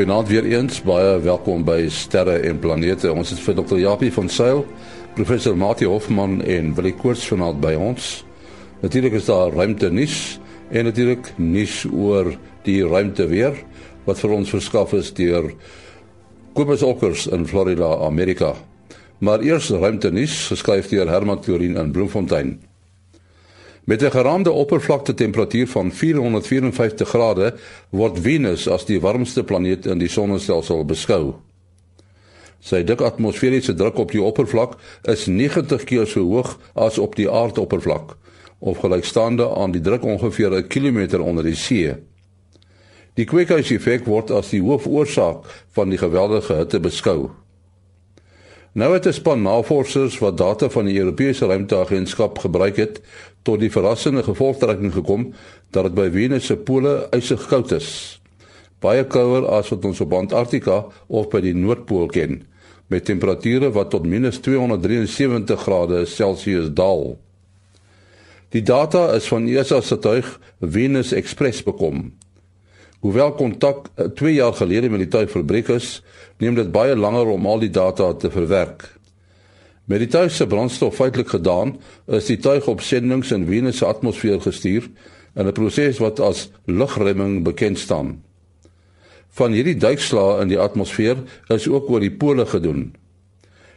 Goeienaand weer eens. Baie welkom by Sterre en Planete. Ons het vir Dr. Japie van Sail, professor Mati Hofman en Willie Koorts vanaand by ons. Natuurlik is daar ruimte nuus en natuurlik nuus oor die ruimte weer wat vir ons verskaf is deur Kobus Okkers in Florida, Amerika. Maar eers ruimte nuus geskryf deur Herman Turin in Bloemfontein. Met 'n geraamde oppervlakte temperatuur van 454 grade word Venus as die warmste planeet in die sonnestelsel beskou. Sy dikke atmosferiese druk op die oppervlak is 90 keer so hoog as op die aardoppervlak, of gelykstaande aan die druk ongeveer 'n kilometer onder die see. Die kweekhuiseffek word as die hoofoorsaak van die geweldige hitte beskou. Nou het 'n span navorsers wat data van die Europese Ruimteagentskap gebruik het, tot die verrassende gevolgtrekking gekom dat dit by Venus se pole ysig koud is. Baie kouer as wat ons op Antarktika of by die Noordpool ken, met temperature wat tot -273 grade Celsius daal. Die data is van ESA se tuig Venus Express bekom. Hoewel kontak 2 eh, jaar gelede met die tuig verbreek is, neem dit baie langer om al die data te verwerk. Met die tuig se brandstof feitelik gedaan, is die tuig op sendings in Venus se atmosfeer gestuur in 'n proses wat as lugremming bekend staan. Van hierdie duikslae in die atmosfeer is ook oor die pole gedoen.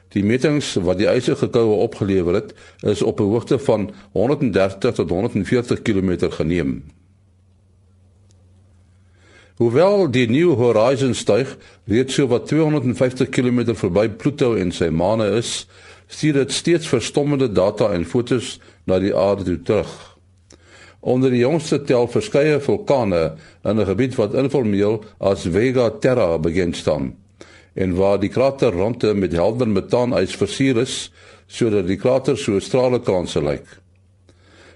Die metings wat die ysige koue opgelewer het, is op 'n hoogte van 130 tot 140 km geneem. Hoewel die New Horizons tuig reeds so wat 250 km verby Pluto en sy maane is, stuur dit steeds verstommende data en fotos na die aarde toe terug. Onder die jongste tel verskeie vulkane in 'n gebied wat informeel as Vega Terra bekend staan en waar die kraterrande met helder metaanys versier is sodat die krater so straalekranse lyk.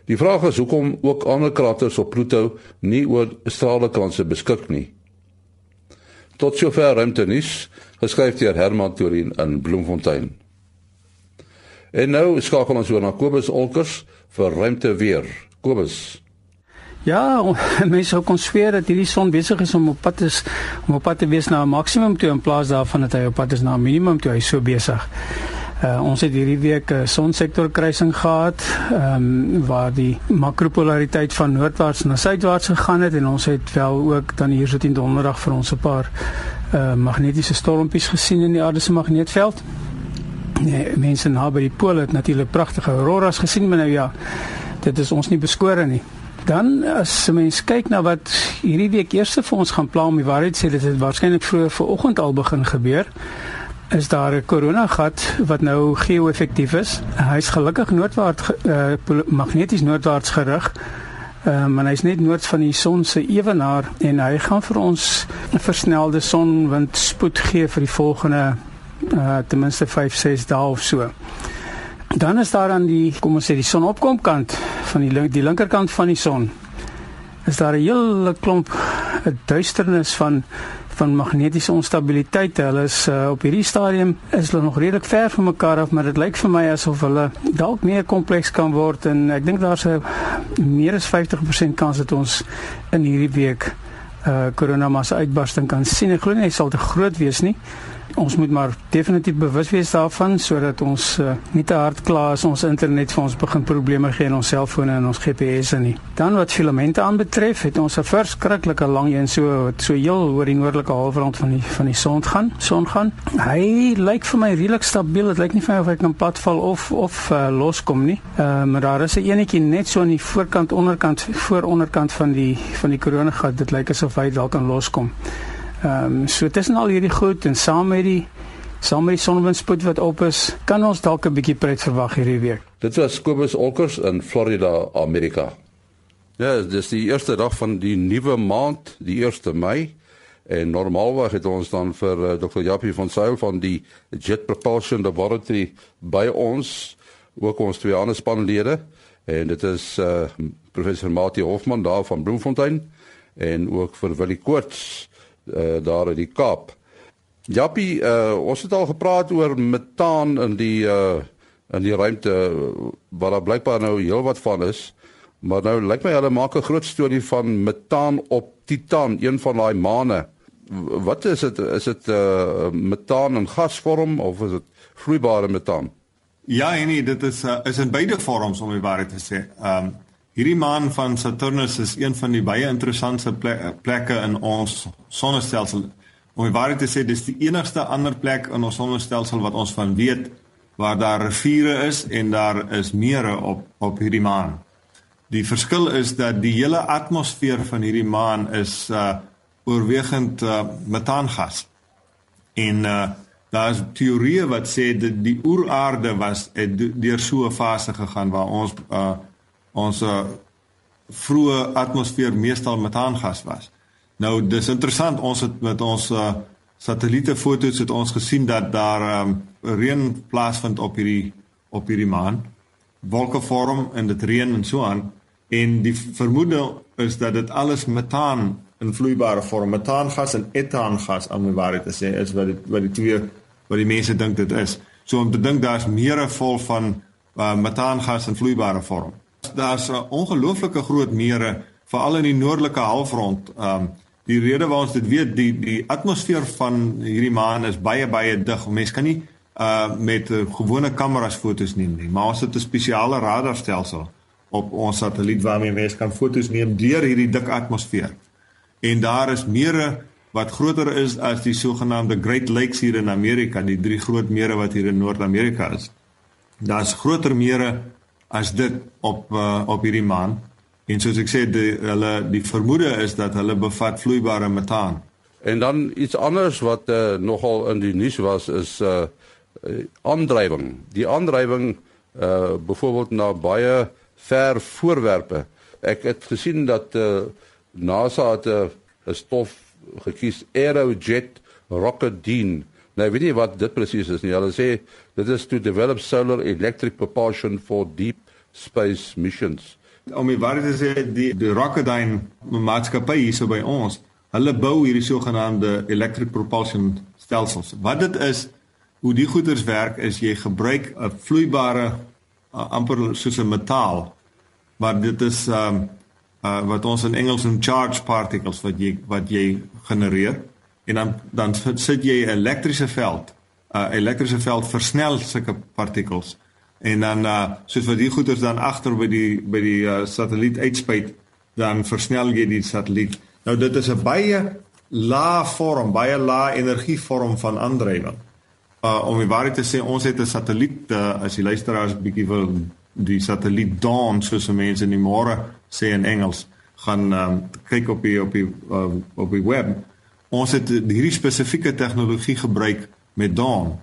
Die vraag is hoekom ook ander kraters op Pluto nie oor straalekranse beskik nie. Tot sover ruimte nuus, geskryf deur Herman Turin in Bloemfontein. En nou skakel ons oor na Kobus Olkers vir ruimte weer. Kobus. Ja, mense sou kon sweer dat hierdie son besig is om op pad is om op pad te wees na 'n maksimum toe in plaas daarvan dat hy op pad is na 'n minimum toe. Hy so besig. Uh, ons het hierdie week 'n sonsektor kruising gehad, ehm um, waar die makropolariteit van noordwaarts na suidwaarts gegaan het en ons het wel ook dan hier so teen donderdag vir ons 'n paar uh, magnetiese stormpies gesien in die aarde se magneetveld nee, mense naby die pole het natuurlik pragtige auroras gesien, maar nou ja, dit is ons nie beskore nie. Dan as mense kyk na wat hierdie week eers vir ons gaan pla om die waarheid sê dit het waarskynlik vroeër vanoggend al begin gebeur is daar 'n koronagat wat nou geo-effektief is. Hy's gelukkig noordwaarts uh, magneties noordwaarts gerig. Ehm um, en hy's net noord van die son se ewenaar en hy gaan vir ons 'n versnelde sonwindspoed gee vir die volgende uh, ten minste 5 6 dae of so. Dan is daar aan die kom ons sê die sonopkomkant van die die linkerkant van die son. Is daar 'n hele klomp 'n duisternis van van magnetiese onstabiliteit. Hulle is uh, op hierdie stadium is hulle nog redelik ver van mekaar af, maar dit lyk vir my asof hulle dalk meer kompleks kan word en ek dink daar's 'n meer as 50% kans dat ons in hierdie week uh koronamassa uitbarsting kan sien. Ek glo nie hy sal te groot wees nie ons moet maar definitief bewus wees daarvan sodat ons uh, nie te hard kla as ons internet vir ons begin probleme gee in ons selfone en ons GPS'e nie. Dan wat filamente aanbetref, het ons 'n verskriklike lang een so wat so heel oor die noordelike halfrond van die van die son gaan, son gaan. Hy lyk vir my redelik stabiel. Dit lyk nie vir my of hy kan padval of of uh, loskom nie. Uh, maar daar is 'n enetjie net so aan die voorkant onderkant voor onderkant van die van die koronagat. Dit lyk asof hy dalk kan loskom. Ehm um, so tussen al hierdie goed en saam met die saam met die sonwindspoed wat op is, kan ons dalk 'n bietjie pret verwag hierdie week. Dit was Kobus Olkers in Florida, Amerika. Ja, dis die eerste dag van die nuwe maand, die 1 Mei. En normaalweg het ons dan vir uh, eh, Dr. Japie van Sail van die Jet Propulsion Laboratory by ons, ook ons twee ander spanlede. En dit is uh, professor Mati Hofman daar van Bloemfontein en ook vir Willie Koorts uh, daar in die Kaap. Jappie, uh, ons het al gepraat oor metaan in die uh, in die ruimte wat daar blykbaar nou heelwat van is. Maar nou lyk my hulle maak 'n groot storie van metaan op Titan, een van daai maane. Wat is dit? Is dit uh metaan in gasvorm of is dit vloeibare metaan? Ja, nee, dit is uh, is in beide vorms om die waarheid te sê. Um hierdie maan van Saturnus is een van die baie interessante plekke in ons sonnestelsel. Om waarheid te sê, dis die enigste ander plek in ons sonnestelsel wat ons van weet waar daar riviere is en daar is mere op op hierdie maan. Die verskil is dat die hele atmosfeer van hierdie maan is uh oorwegend uh metaangas. En uh daar is teorieë wat sê dat die oeraarde was deur so 'n fase gegaan waar ons uh ons uh, vroeë atmosfeer meestal metaangas was. Nou dis interessant ons het met ons uh satelliete foto's het ons gesien dat daar um reën plaasvind op hierdie op hierdie maan. Wolke vorm en dit reën en so aan en die vermoede is dat dit alles metaan in vloeibare vorm metaangas en etaangas om die waarheid te sê is wat die, wat die twee wat die mense dink dit is. So om te dink daar's meere vol van uh, metaangas in vloeibare vorm. Daar's 'n ongelooflike groot meere veral in die noordelike halfrond. Um die rede waarom ons dit weet, die die atmosfeer van hierdie maan is baie baie dig. Mense kan nie uh met uh, gewone kameras fotos neem nie, maar ons het 'n spesiale radarstelsel op ons satelliet waarmee mense kan fotos neem deur hierdie dik atmosfeer. En daar is mere wat groter is as die sogenaamde Great Lakes hier in Amerika, die drie groot mere wat hier in Noord-Amerika is. Daar's groter mere as dit op uh, op hierdie maan. En soos ek sê, die hulle die vermoede is dat hulle bevat vloeibare metaan. En dan iets anders wat uh, nogal in die nuus was is uh aandrywing. Die aandrywing uh byvoorbeeld na baie ver voorwerpe. Ek het gesien dat uh NASA het 'n uh, stof gekies Aerojet Rocketdyne. Nou weet jy wat dit presies is nie. Hulle sê dit is to develop solar electric propulsion for deep space missions. Om die waarheid te sê, die die Rocketdyne maatskappy hier so by ons, hulle bou hierdie sogenaamde electric propulsion stelsels. Wat dit is, hoe die goeders werk is jy gebruik 'n vloeibare amper soos 'n metaal, maar dit is um uh, wat ons in Engels noem charge particles wat jy wat jy genereer en dan dan sit jy 'n elektriese veld. 'n uh, Elektriese veld versnel sulke partikels en dan uh, soos wat die goeders dan agter by die by die uh, satelliet uitspuit, dan versnel jy die satelliet. Nou dit is 'n baie lae vorm, baie lae energie vorm van aandrywing. Uh, om die waarheid te sê, ons het 'n satelliet uh, as die luisteraars bietjie wil die satelliet Dawn soos mense in die môre sê in Engels gaan um, kyk op die op die uh, op die web. Ons het hierdie spesifieke tegnologie gebruik met Dawn.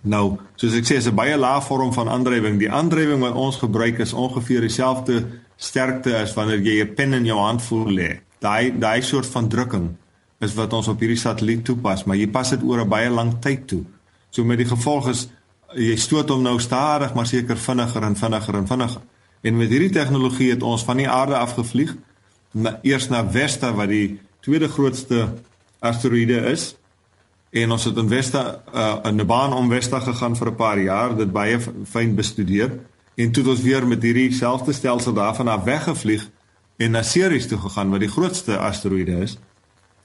Nou, soos ek sê, is 'n baie lae vorm van aandrywing. Die aandrywing wat ons gebruik is ongeveer dieselfde sterkte as wanneer jy 'n pen in jou hand voel lê. Daai daai soort van drukking is wat ons op hierdie satelliet toepas, maar jy pas dit oor 'n baie lang tyd toe. So met die gevolg is jy stoot hom nou stadig maar seker vinniger en vinniger en vinniger. En met hierdie tegnologie het ons van die aarde afgevlieg na eers na Vesta wat die tweede grootste asteroïde is. En ons het in Vesta uh, 'n baan om Vesta gegaan vir 'n paar jaar, dit baie fyn bestudeer en toe het ons weer met hierdie selfde stelsel daarvan af weggevlieg en na Ceres toe gegaan wat die grootste asteroïde is.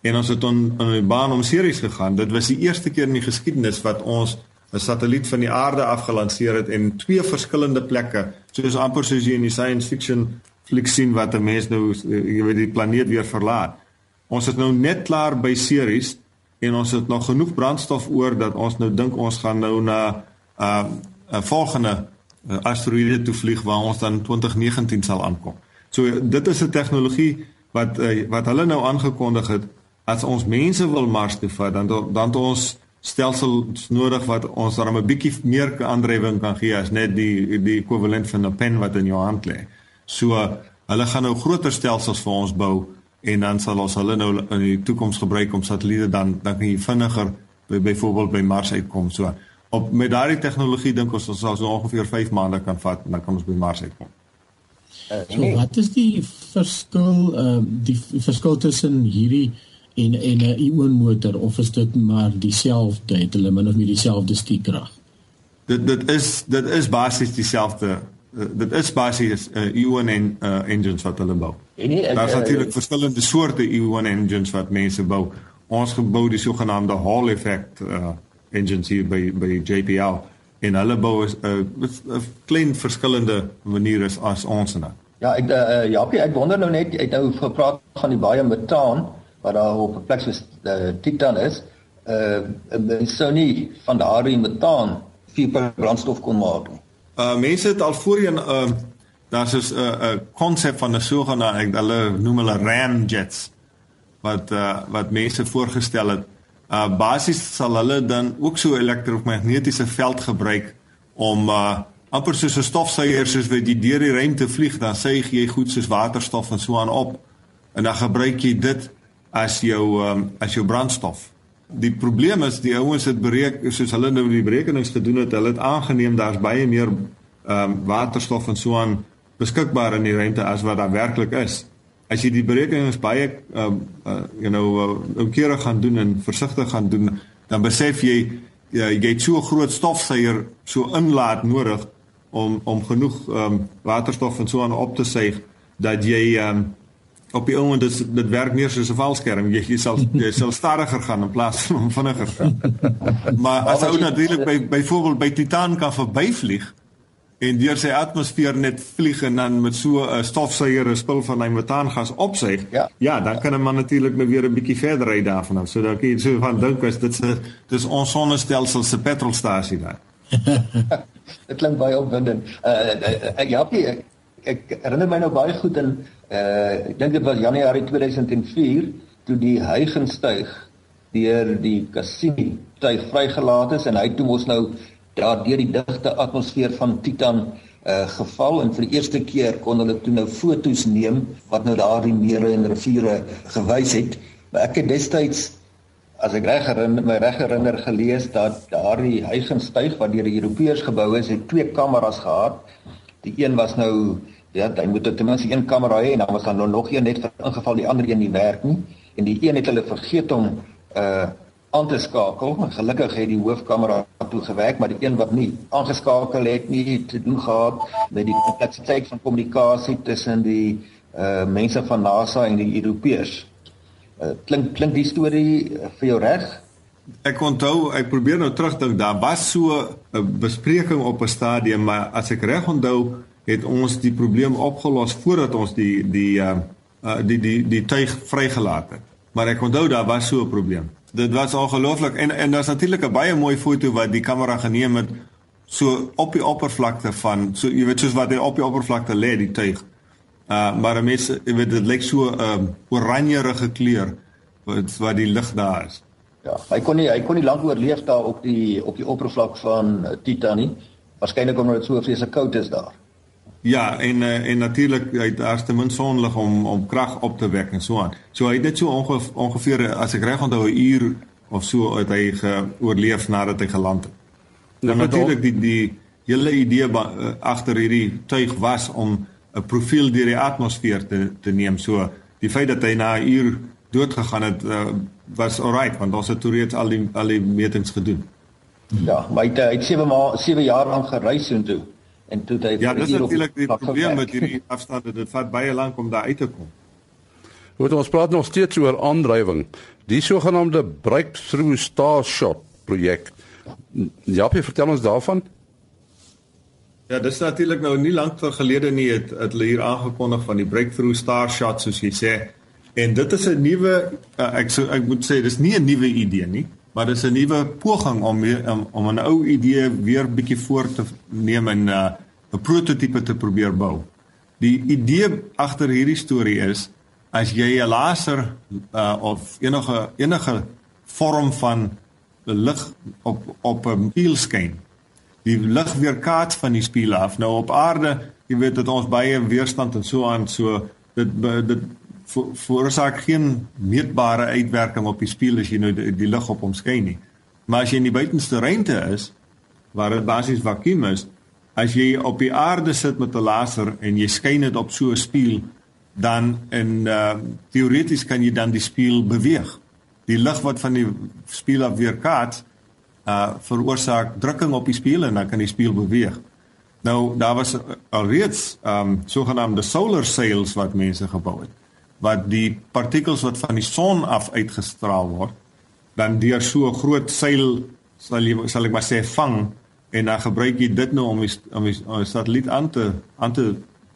En ons het on, in 'n baan om Ceres gegaan. Dit was die eerste keer in die geskiedenis wat ons 'n satelliet van die aarde af gelanseer het en twee verskillende plekke, soos amper soos jy in die science fiction fliek sien wat 'n mens nou jy weet die planeet weer verlaat. Ons is nou net klaar by Ceres en ons het nog genoeg brandstof oor dat ons nou dink ons gaan nou na 'n uh, 'n volgende uh, asteroïde toe vlieg waar ons dan 2019 sal aankom. So dit is 'n tegnologie wat uh, wat hulle nou aangekondig het as ons mense wil Mars toe vat dan dan ons stelsels nodig wat ons dan 'n bietjie meer aandrywing kan gee as net die die ekwivalent van 'n pen wat in jou hand lê. So hulle gaan nou groter stelsels vir ons bou en dan sal ons hulle nou in die toekoms gebruik om satelliete dan dan kan jy vinniger by byvoorbeeld by Mars uitkom. So op met daardie tegnologie dink ons ons sal so ongeveer 5 maande kan vat en dan kan ons by Mars uitkom. Uh, so wat is die verskil uh die verskil tussen hierdie en en 'n ion motor of is dit maar dieselfde het hulle min of meer dieselfde stiekrag dit dit is dit is basies dieselfde uh, dit is basies uh, ion en uh, engines wat hulle bou daar is natuurlik uh, verskillende soorte ion engines wat mense bou ons gebou die sogenaamde Hall effect uh engines hier by by JPL en hulle bou is 'n uh, 'n klein verskillende maniere as ons nou. Ja, ek uh, Japie, ek wonder nou net uit nou gepraat van die baie metaan wat daar op 'n plek soos uh, Titan is. Uh mens sou nie van daardie metaan vuur brandstof kon maak nie. Uh mense het al voorheen uh daar's 'n 'n konsep van 'n sogenaamde hulle noem hulle ramjets wat uh wat mense voorgestel het. Uh basies sal hulle dan ook so elektromagnetiese veld gebruik om uh amper soos 'n stofsuier soos wat jy deur die ruimte vlieg, dan suig jy goed soos waterstof en so aan op. En dan gebruik jy dit as jou um, as jou brandstof. Die probleem is die ouens het bereken soos hulle nou die berekenings gedoen het, hulle het aangeneem daar's baie meer ehm um, waterstof en so aan beskikbaar in die ruimte as wat daar werklik is. As jy die berekenings baie um uh, you know uh, omkeerig gaan doen en versigtig gaan doen, dan besef jy uh, jy het so 'n groot stofsuier so inlaat nodig om om genoeg um waterstof en so aan op te suig dat jy um op die oomblik dit dit werk meer soos 'n valskerm jy, jy sal jy sal stadiger gaan in plaas van vinniger gaan. maar as ou natuurlik by byvoorbeeld by Titan kan verbyvlieg en deur sy atmosfeer net vlieg en dan met so 'n uh, stofsuier 'n spul van hy metaangas opsuig. Ja. ja, dan kan 'n man natuurlik nou weer 'n bietjie verder ry daarvan af. So dan kan jy so van dink as dit se dis ons sonnestelsel se petrolstasie daar. dit klink baie opwindend. Uh, uh, uh, ja, ek, ek herinner my nou baie goed in uh, ek dink dit was Januarie 2004 toe die Huygens-tuig deur die Cassini tuig vrygelaat is en hy toe mos nou daar deur die digte atmosfeer van Titan uh geval en vir die eerste keer kon hulle toe nou fotos neem wat nou daardie mere en riviere gewys het. Maar ek het destyds as ek reg herinner my reg herinner gelees dat daardie Huygenstuig wat deur die Europeërs gebou is, het twee kameras gehad. Die een was nou ja, hy moet ten minste een kamera hê en dan was daar nou nog een net vir ingeval die ander een nie werk nie en die een het hulle vergeet om uh aan te skakel. Gelukkig het die hoofkamera toe gewerk, maar die een wat nie aangeskakel het nie te doen gehad met die kompleksiteit van kommunikasie tussen die uh mense van NASA en die Europeërs. Uh, klink klink die storie vir jou reg? Ek onthou, ek probeer nou terugdink, daar was so 'n bespreking op 'n stadium, maar as ek reg onthou, het ons die probleem opgelos voordat ons die die uh, uh die die die tuig vrygelaat het. Maar ek onthou daar was so 'n probleem dit was ongelooflik en en daar's natuurlik 'n baie mooi foto wat die kamera geneem het so op die oppervlakte van so jy weet soos wat hy op die oppervlakte lê die tuig. Uh maar mense jy weet dit lyk so 'n um, oranjerige kleur wat wat die lig daar is. Ja, hy kon nie hy kon nie lank oorleef daar op die op die oppervlak van Titan nie. Waarskynlik omdat dit so vreeslik koud is daar. Ja, en uh, en natuurlik hy daar's te min sonlig om om krag op te wek en so aan. So hy het net so onge, ongeveer as ek reg onthou 'n uur of so uit hy geoorleef nadat hy geland het. Nou natuurlik die die hele idee agter hierdie tuig was om 'n profiel deur die atmosfeer te te neem. So die feit dat hy na 'n uur dood gegaan het uh, was alright want ons het toe reeds al die al die metings gedoen. Ja, maar hy het, hy het 7 maande 7 jaar lank gereis en toe en toe hy Ja, dis natuurlik die probleem met hierdie afstande, dit vat baie lank om daar uit te kom. Goed, ons praat nog steeds oor aandrywing. Die sogenaamde Breakthrough Starshot projek. Ja, jy vertel ons daarvan? Ja, dis natuurlik nou nie lank gelede nie het, het hulle hier aangekondig van die Breakthrough Starshot soos jy sê. En dit is 'n nuwe uh, ek so ek moet sê dis nie 'n nuwe idee nie maar dis 'n nuwe poging om om, om 'n ou idee weer bietjie voor te neem en 'n uh, 'n prototipe te probeer bou. Die idee agter hierdie storie is as jy 'n laser uh, of enige enige vorm van lig op op 'n spieël skyn. Die lig weerkaats van die spieël af. Nou op aarde, jy weet dat ons baie weerstand en so aan so dit dit veroorsaak geen meetbare uitwerking op die spieël as jy nou die, die lig op hom skyn nie. Maar as jy in die buitenste ruimte is waar dit basies vakuum is, as jy op die aarde sit met 'n laser en jy skyn dit op so 'n spieël, dan in uh teoreties kan jy dan die spieël beweeg. Die lig wat van die spieël af weerkaats uh veroorsaak drukking op die spieël en dan kan die spieël beweeg. Nou daar was alreeds um sogenaamde solar sails wat mense gebou het wat die partikels wat van die son af uitgestraal word dan deur so 'n groot seil sal jy sal ek maar sê vang en dan gebruik jy dit nou om die, om die, om die satelliet aan te aan te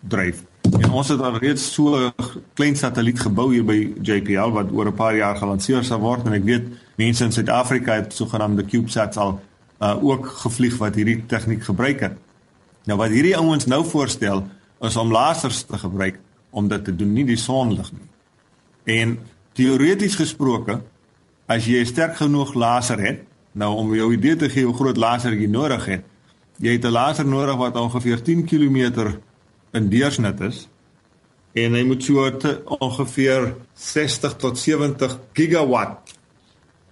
dryf. En ons het al reeds so 'n klein satelliet gebou hier by JPL wat oor 'n paar jaar gelanseer sal word en ek weet mense in Suid-Afrika het sogenaamde CubeSats al uh, ook gevlieg wat hierdie tegniek gebruik het. Nou wat hierdie ouens nou voorstel is om lasers te gebruik om dit te doen, nie die sonlig nie. En teoreties gesproke, as jy 'n sterk genoeg laser het, nou om jou idee te gee hoe groot laser jy nodig het, jy het 'n laser nodig wat ongeveer 10 km in deursnit is en hy moet so ongeveer 60 tot 70 gigawatt.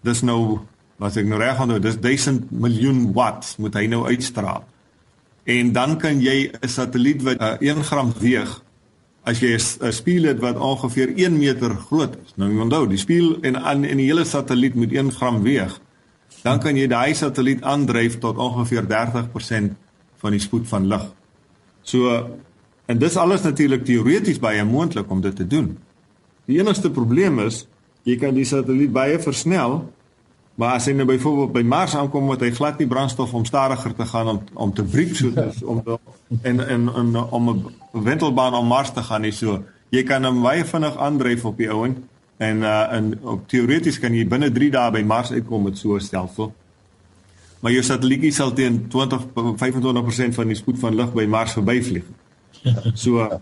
Dis nou wat ek nou reg onthou, dis 1000 miljoen watt moet hy nou uitstraal. En dan kan jy 'n satelliet wat uh, 1 gram weeg as jy 'n spieël het wat ongeveer 1 meter groot is. Nou onthou, die spieël en in, in die hele satelliet moet 1 gram weeg. Dan kan jy daai satelliet aandryf tot ongeveer 30% van die spoed van lig. So En dis alles natuurlik teoreties baie moontlik om dit te doen. Die enigste probleem is jy kan die satelliet baie versnel, maar as hy nou byvoorbeeld by Mars aankom met hy glad nie brandstof om stadiger te gaan om om te briek so dis om te, en en en om 'n wentelbaan om Mars te gaan nie so. Jy kan hom baie vinnig aandryf op die ouen en uh en op teoreties kan jy binne 3 dae by Mars uitkom met so 'n stelsel. Maar jou satellietjie sal teen 20 25% van die spoed van lig by Mars verbyvlieg. So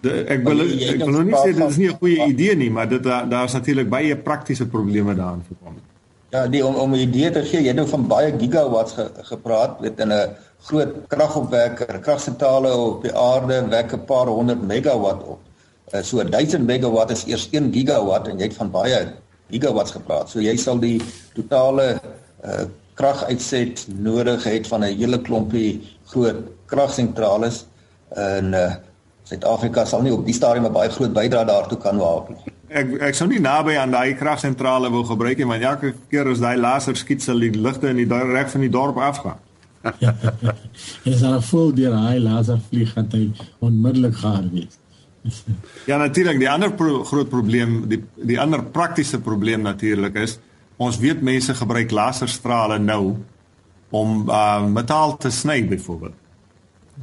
de, ek wil ek wil nou nie sê dit is nie 'n goeie idee nie, maar dit daar's natuurlik baie praktiese probleme daarin voorkom. Ja, die om om 'n idee te gee, jy het nou van baie gigawatts ge, gepraat, weet in 'n groot kragopwekker, kragsentrale op die aarde wek 'n paar honderd megawatt op. Uh, so 1000 megawatt is eers 1 gigawatt en jy het van baie gigawatts gepraat. So jy sal die totale uh, kraguitset nodig het van 'n hele klompie groot kragsentrale in uh, Suid-Afrika sal nie op die stadium 'n baie groot bydrae daartoe kan maak nie. Ek ek sou nie naby aan daai kragsentrale wil gebruik nie want elke keer as daai laser skiet sal die ligte in die reg van die dorp afgaan. Ja. En as hulle voel deur daai laser vlieg gaan hy onmiddellik gaar wees. ja natuurlik die ander pro groot probleem die die ander praktiese probleem natuurlik is ons weet mense gebruik laserstrale nou om uh, metaal te sny byvoorbeeld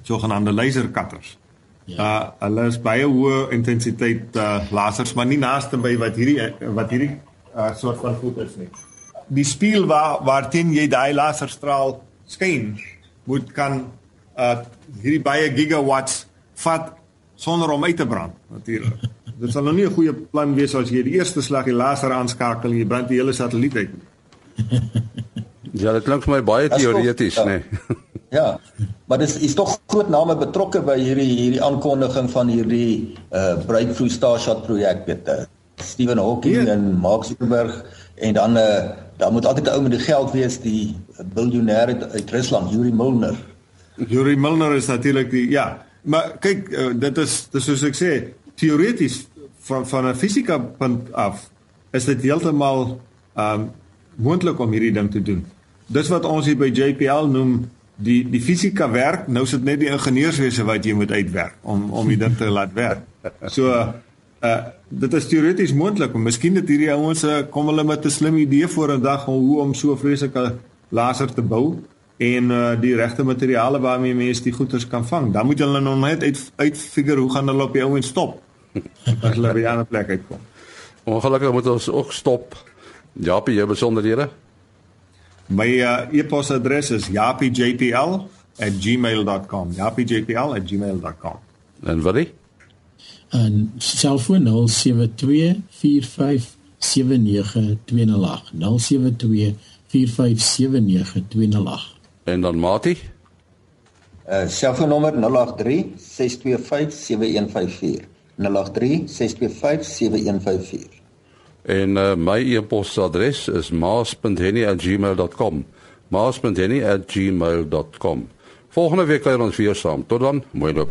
sogenaamde lasercutters. Ja. Uh hulle is baie hoë intensiteit uh lasers, maar nie naaste by wat hierdie wat hierdie uh soort van goed is nie. Die spieël waar waar teen jy daai laserstraal skyn, moet kan uh hierdie baie gigawatts vat sonder om uit te brand natuurlik. Dit sal nou nie 'n goeie plan wees as jy die eerste slag die laser aanskakel en jy brand die hele satelliet uit. Ja, dit klink vir my baie teoreties, ja. nê. Nee. Ja. Maar dis is tog groot name betrokke by hierdie hierdie aankondiging van hierdie uh Breakthrough Starshot projek met uh, Stephen Hawking ja. en Mark Zuckerberg en dan uh daar moet altyd 'n ou met die geld wees die biljoenêr uit, uit Rusland, Yuri Milner. Yuri Milner is natuurlik die ja, maar kyk uh, dit is dis soos ek sê teoreties van van 'n fisika punt af is dit heeltemal um moontlik om hierdie ding te doen. Dis wat ons hier by JPL noem die die fisika werk, nou sit net die ingenieurswese wat jy moet uitwerk om om die ding te laat werk. So uh dit is teoreties moontlik, maar miskien het hierdie ouens uh, kom hulle met 'n slim idee voor 'n dag hoe om so 'n vreeslike laser te bou en uh die regte materiale waarmee mense die goeders kan vang. Dan moet hulle nog net uit uitfigure hoe gaan hulle op die ouens stop as hulle by 'n ander plek uitkom. Ongelukkig moet ons ook stop. Ja, by jou besonderhede. My uh, e-posadres is yapijpl@gmail.com. yapijpl@gmail.com. En wat is? En selfoon 0724579208. 0724579208. En dan Mati? Uh selfoonnommer 0836257154. 0836257154. En uh, my e-posadres is maas.henny@gmail.com. maas.henny@gmail.com. Volgende week kuier ons weer saam. Tot dan, mooi loop.